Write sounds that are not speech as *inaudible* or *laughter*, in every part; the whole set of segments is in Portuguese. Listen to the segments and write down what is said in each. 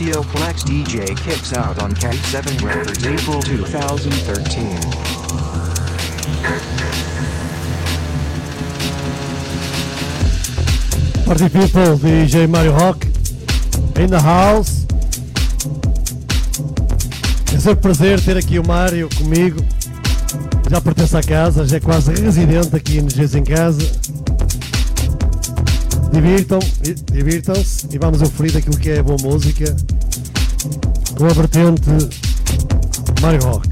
Socioplex DJ kicks out on Cat 7 Records April 2013. Party people, DJ Mario Rock in the house. É sempre um prazer ter aqui o Mario comigo. Já pertence à casa, já é quase residente aqui nos Dias em Casa. Divirtam, divirtam-se e vamos oferir aquilo que é boa música com a vertente Mario Rock.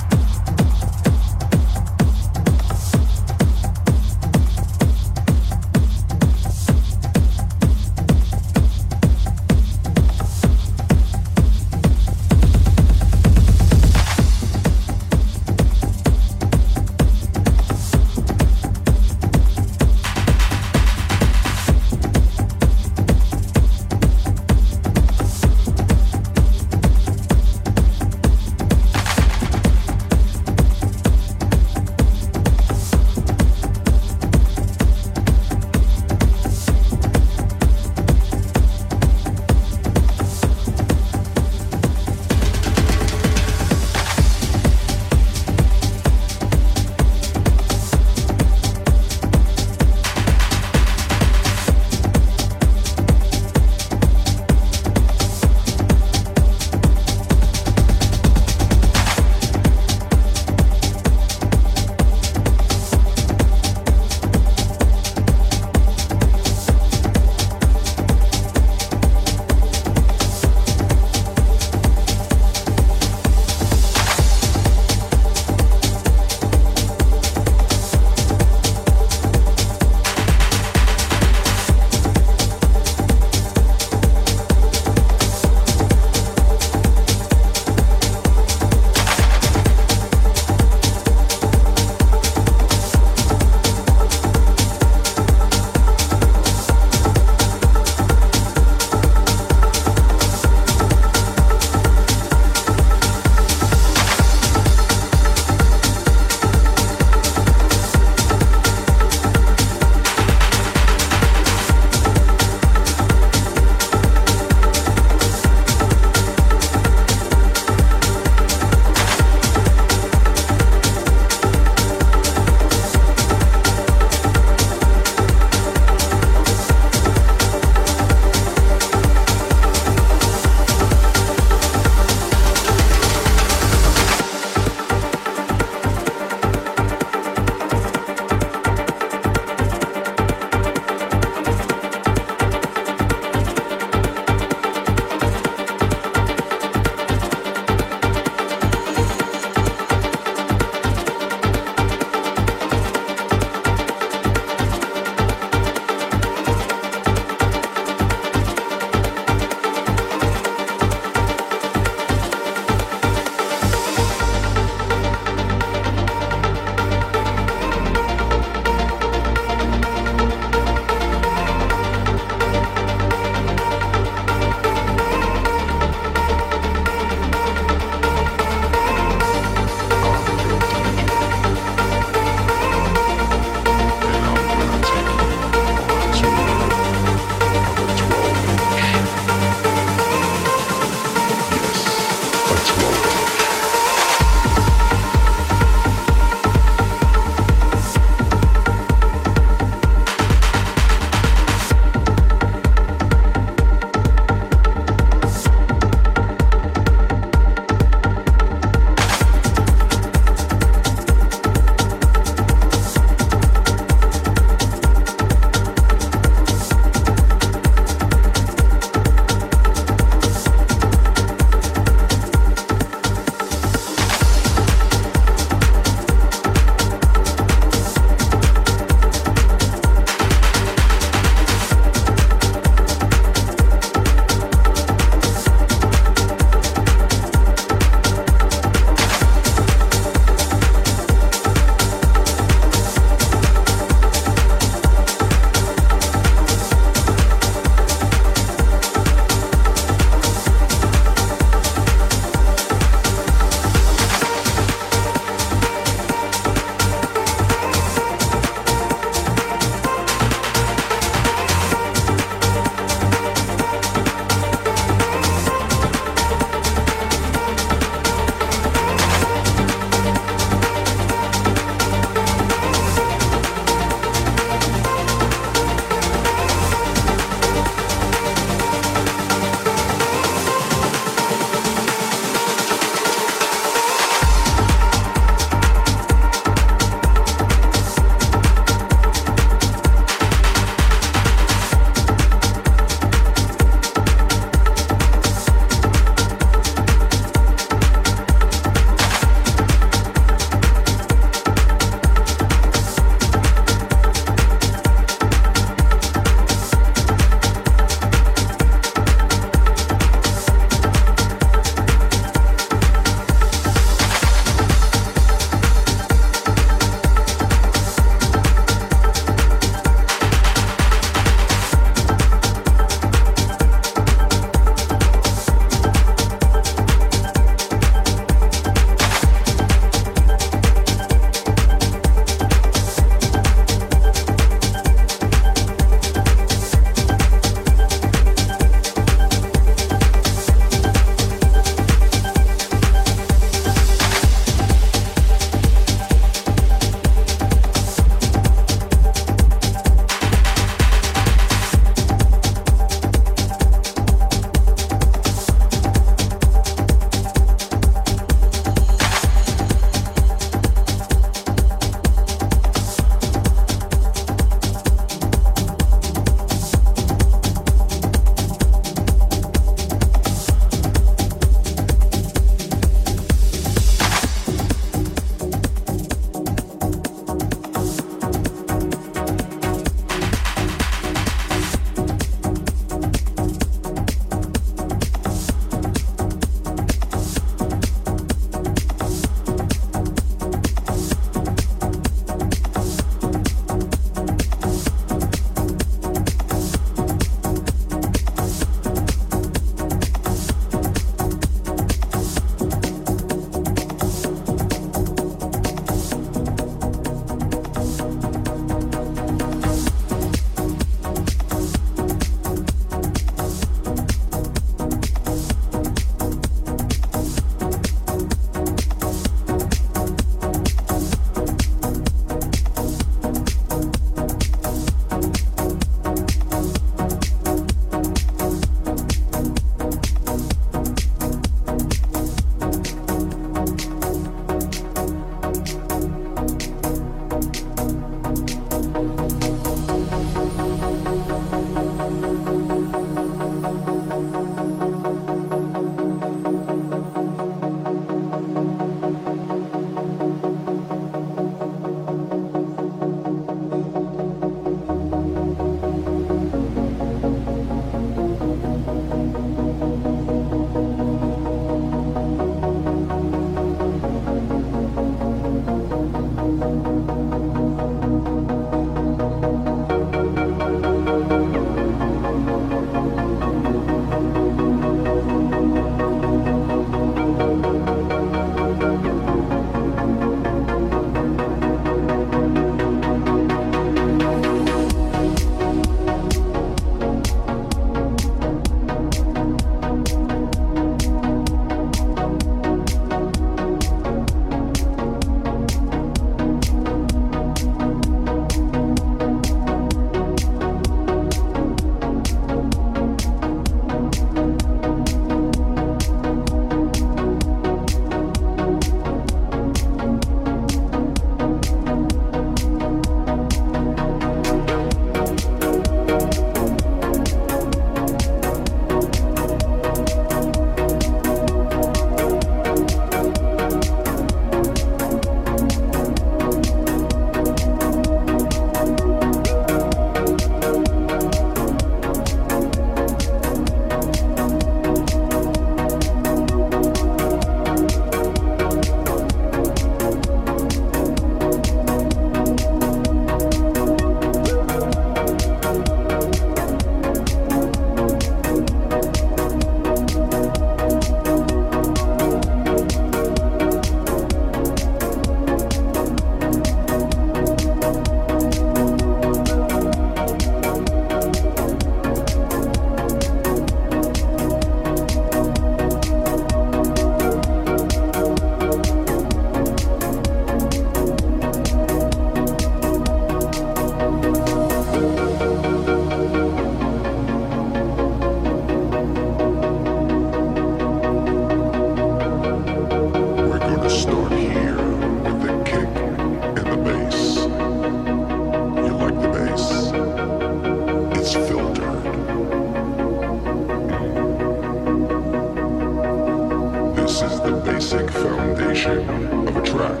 This is the basic foundation of a track.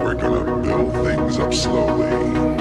We're gonna build things up slowly.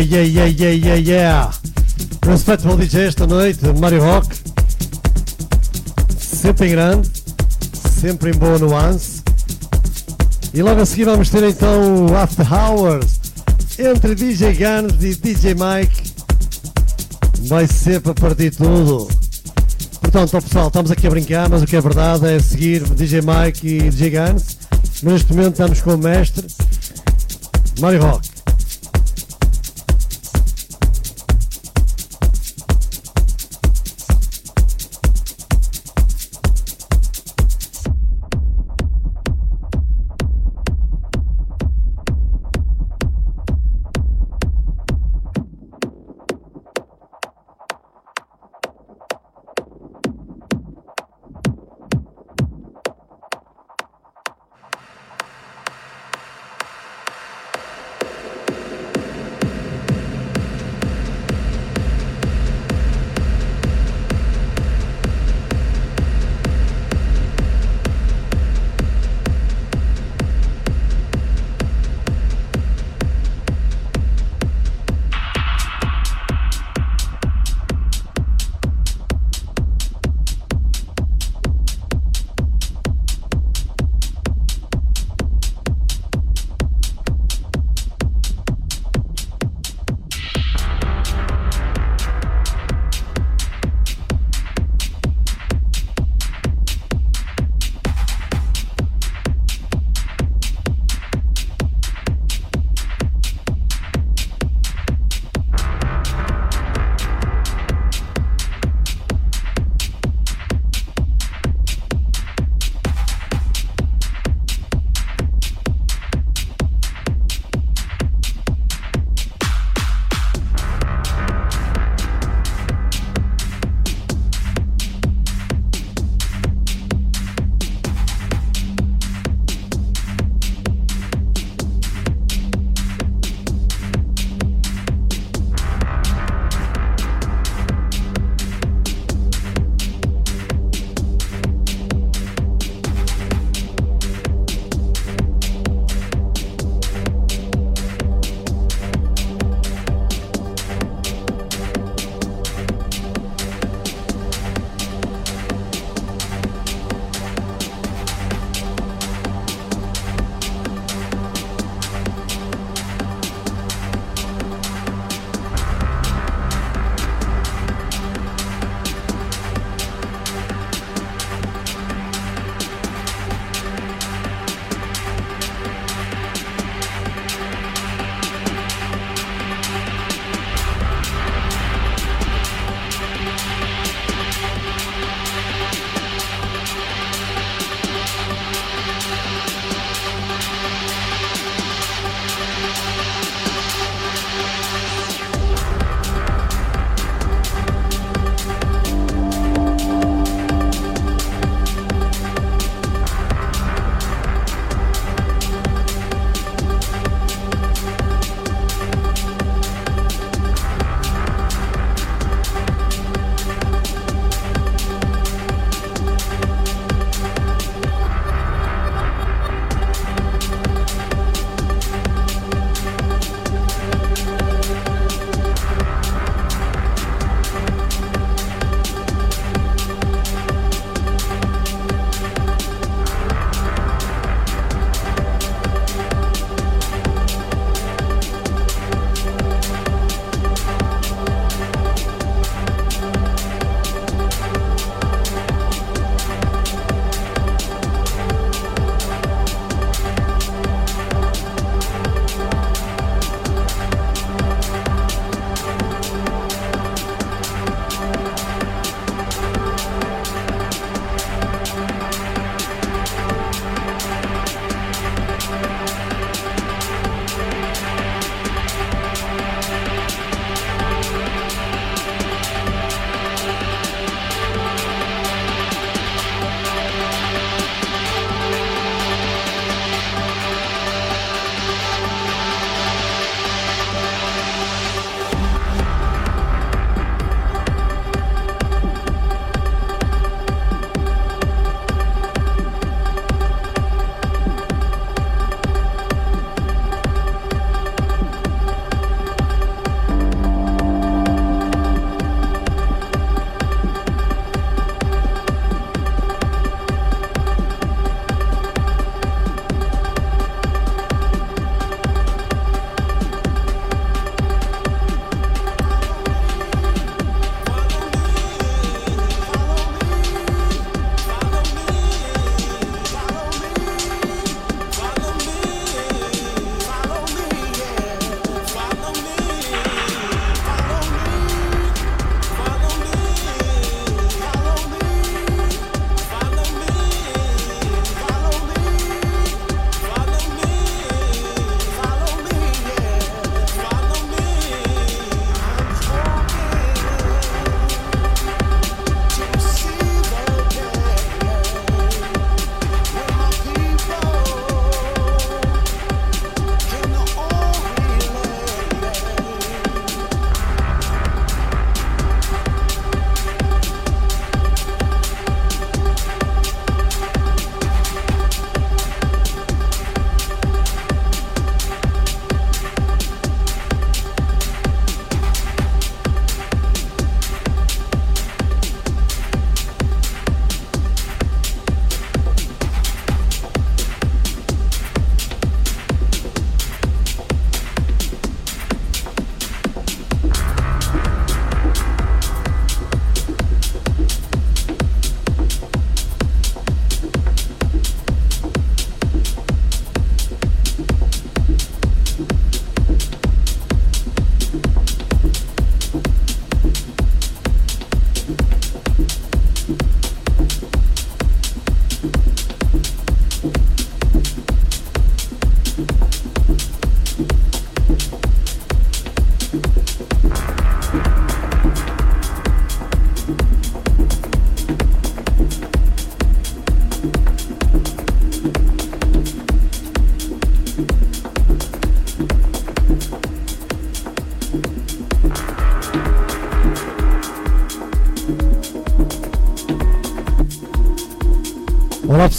Yeah, yeah, yeah, yeah, yeah, yeah. Respectful DJ esta noite, Mario Rock. Sempre em grande, sempre em boa nuance. E logo a seguir vamos ter então o After Hours entre DJ Guns e DJ Mike. Vai ser para partir tudo. Portanto, pessoal, estamos aqui a brincar, mas o que é verdade é seguir DJ Mike e DJ Guns. Neste momento estamos com o mestre Mario Rock.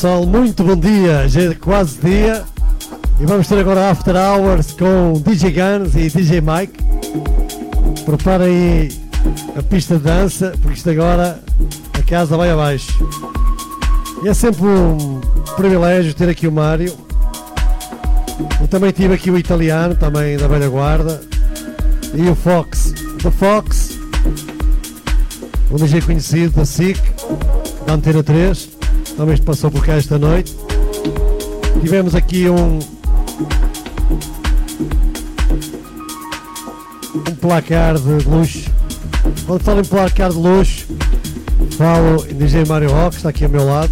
Pessoal, muito bom dia, já é quase dia e vamos ter agora After Hours com DJ Guns e DJ Mike. Preparem aí a pista de dança, porque isto agora a casa vai abaixo. E é sempre um privilégio ter aqui o Mário. Eu também tive aqui o italiano, também da velha guarda, e o Fox, The Fox, um DJ conhecido da SIC, da Antena 3, também passou por cá esta noite. Tivemos aqui um, um placar de luxo. Quando falo em placar de luxo, falo em DJ Mário Rock, está aqui ao meu lado.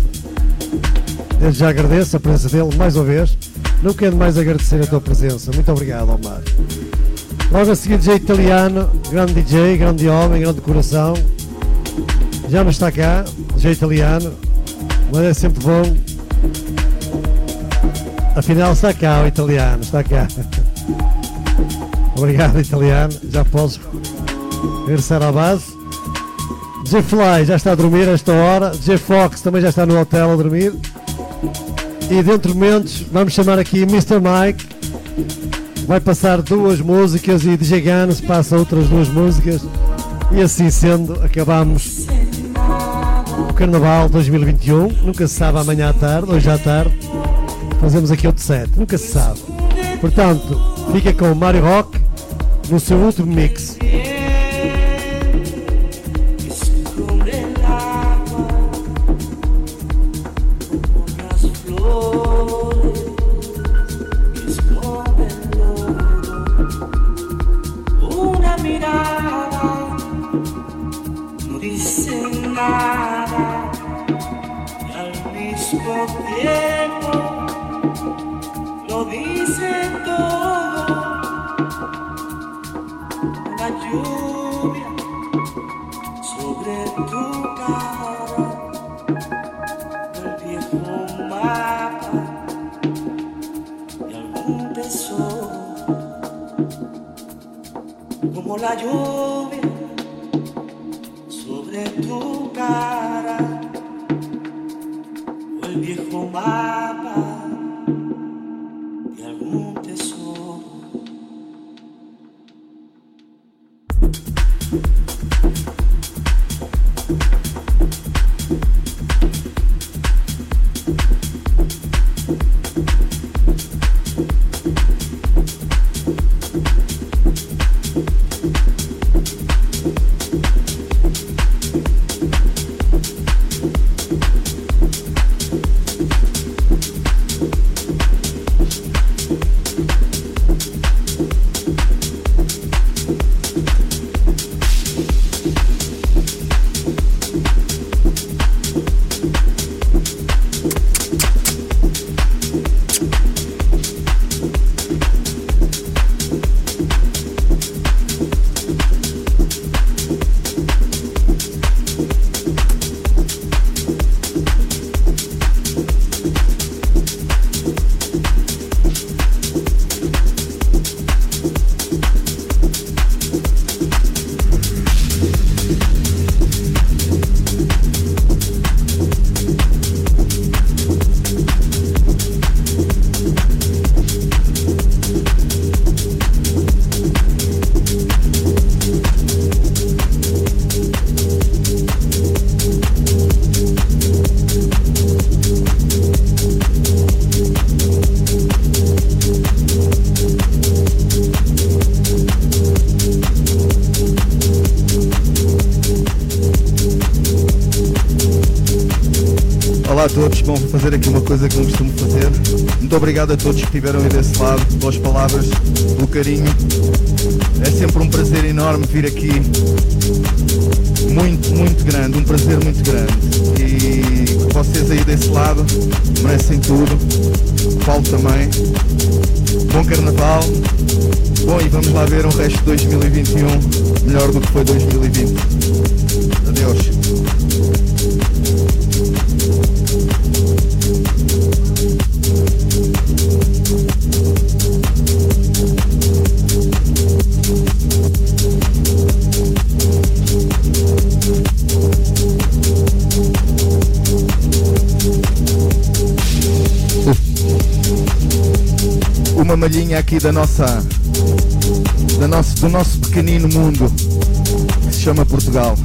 Desde já agradeço a presença dele mais uma vez. Não quero mais agradecer a tua presença. Muito obrigado, Omar. Logo a seguir, DJ italiano, grande DJ, grande homem, grande coração. Já não está cá, DJ italiano, mas é sempre bom. Afinal, está cá o italiano, está cá. *laughs* Obrigado, italiano. Já posso regressar à base. DJ Fly já está a dormir a esta hora. DJ Fox também já está no hotel a dormir. E dentro de momentos vamos chamar aqui Mr. Mike. Vai passar duas músicas e DJ Guns passa outras duas músicas. E assim sendo, acabamos o Carnaval 2021. Nunca se sabe amanhã à tarde, hoje à tarde. Fazemos aqui outro set, nunca se sabe. Portanto, fica com o Mario Rock no seu último mix. Fazer aqui uma coisa que não costumo fazer. Muito obrigado a todos que estiveram aí desse lado, pelas palavras, pelo carinho. É sempre um prazer enorme vir aqui. Muito, muito grande, um prazer muito grande. E vocês aí desse lado merecem tudo. Paulo também. Bom carnaval. Bom, e vamos lá ver um resto de 2021 melhor do que foi 2020. Adeus. Malhinha aqui da nossa, da nosso, do nosso pequenino mundo que se chama Portugal.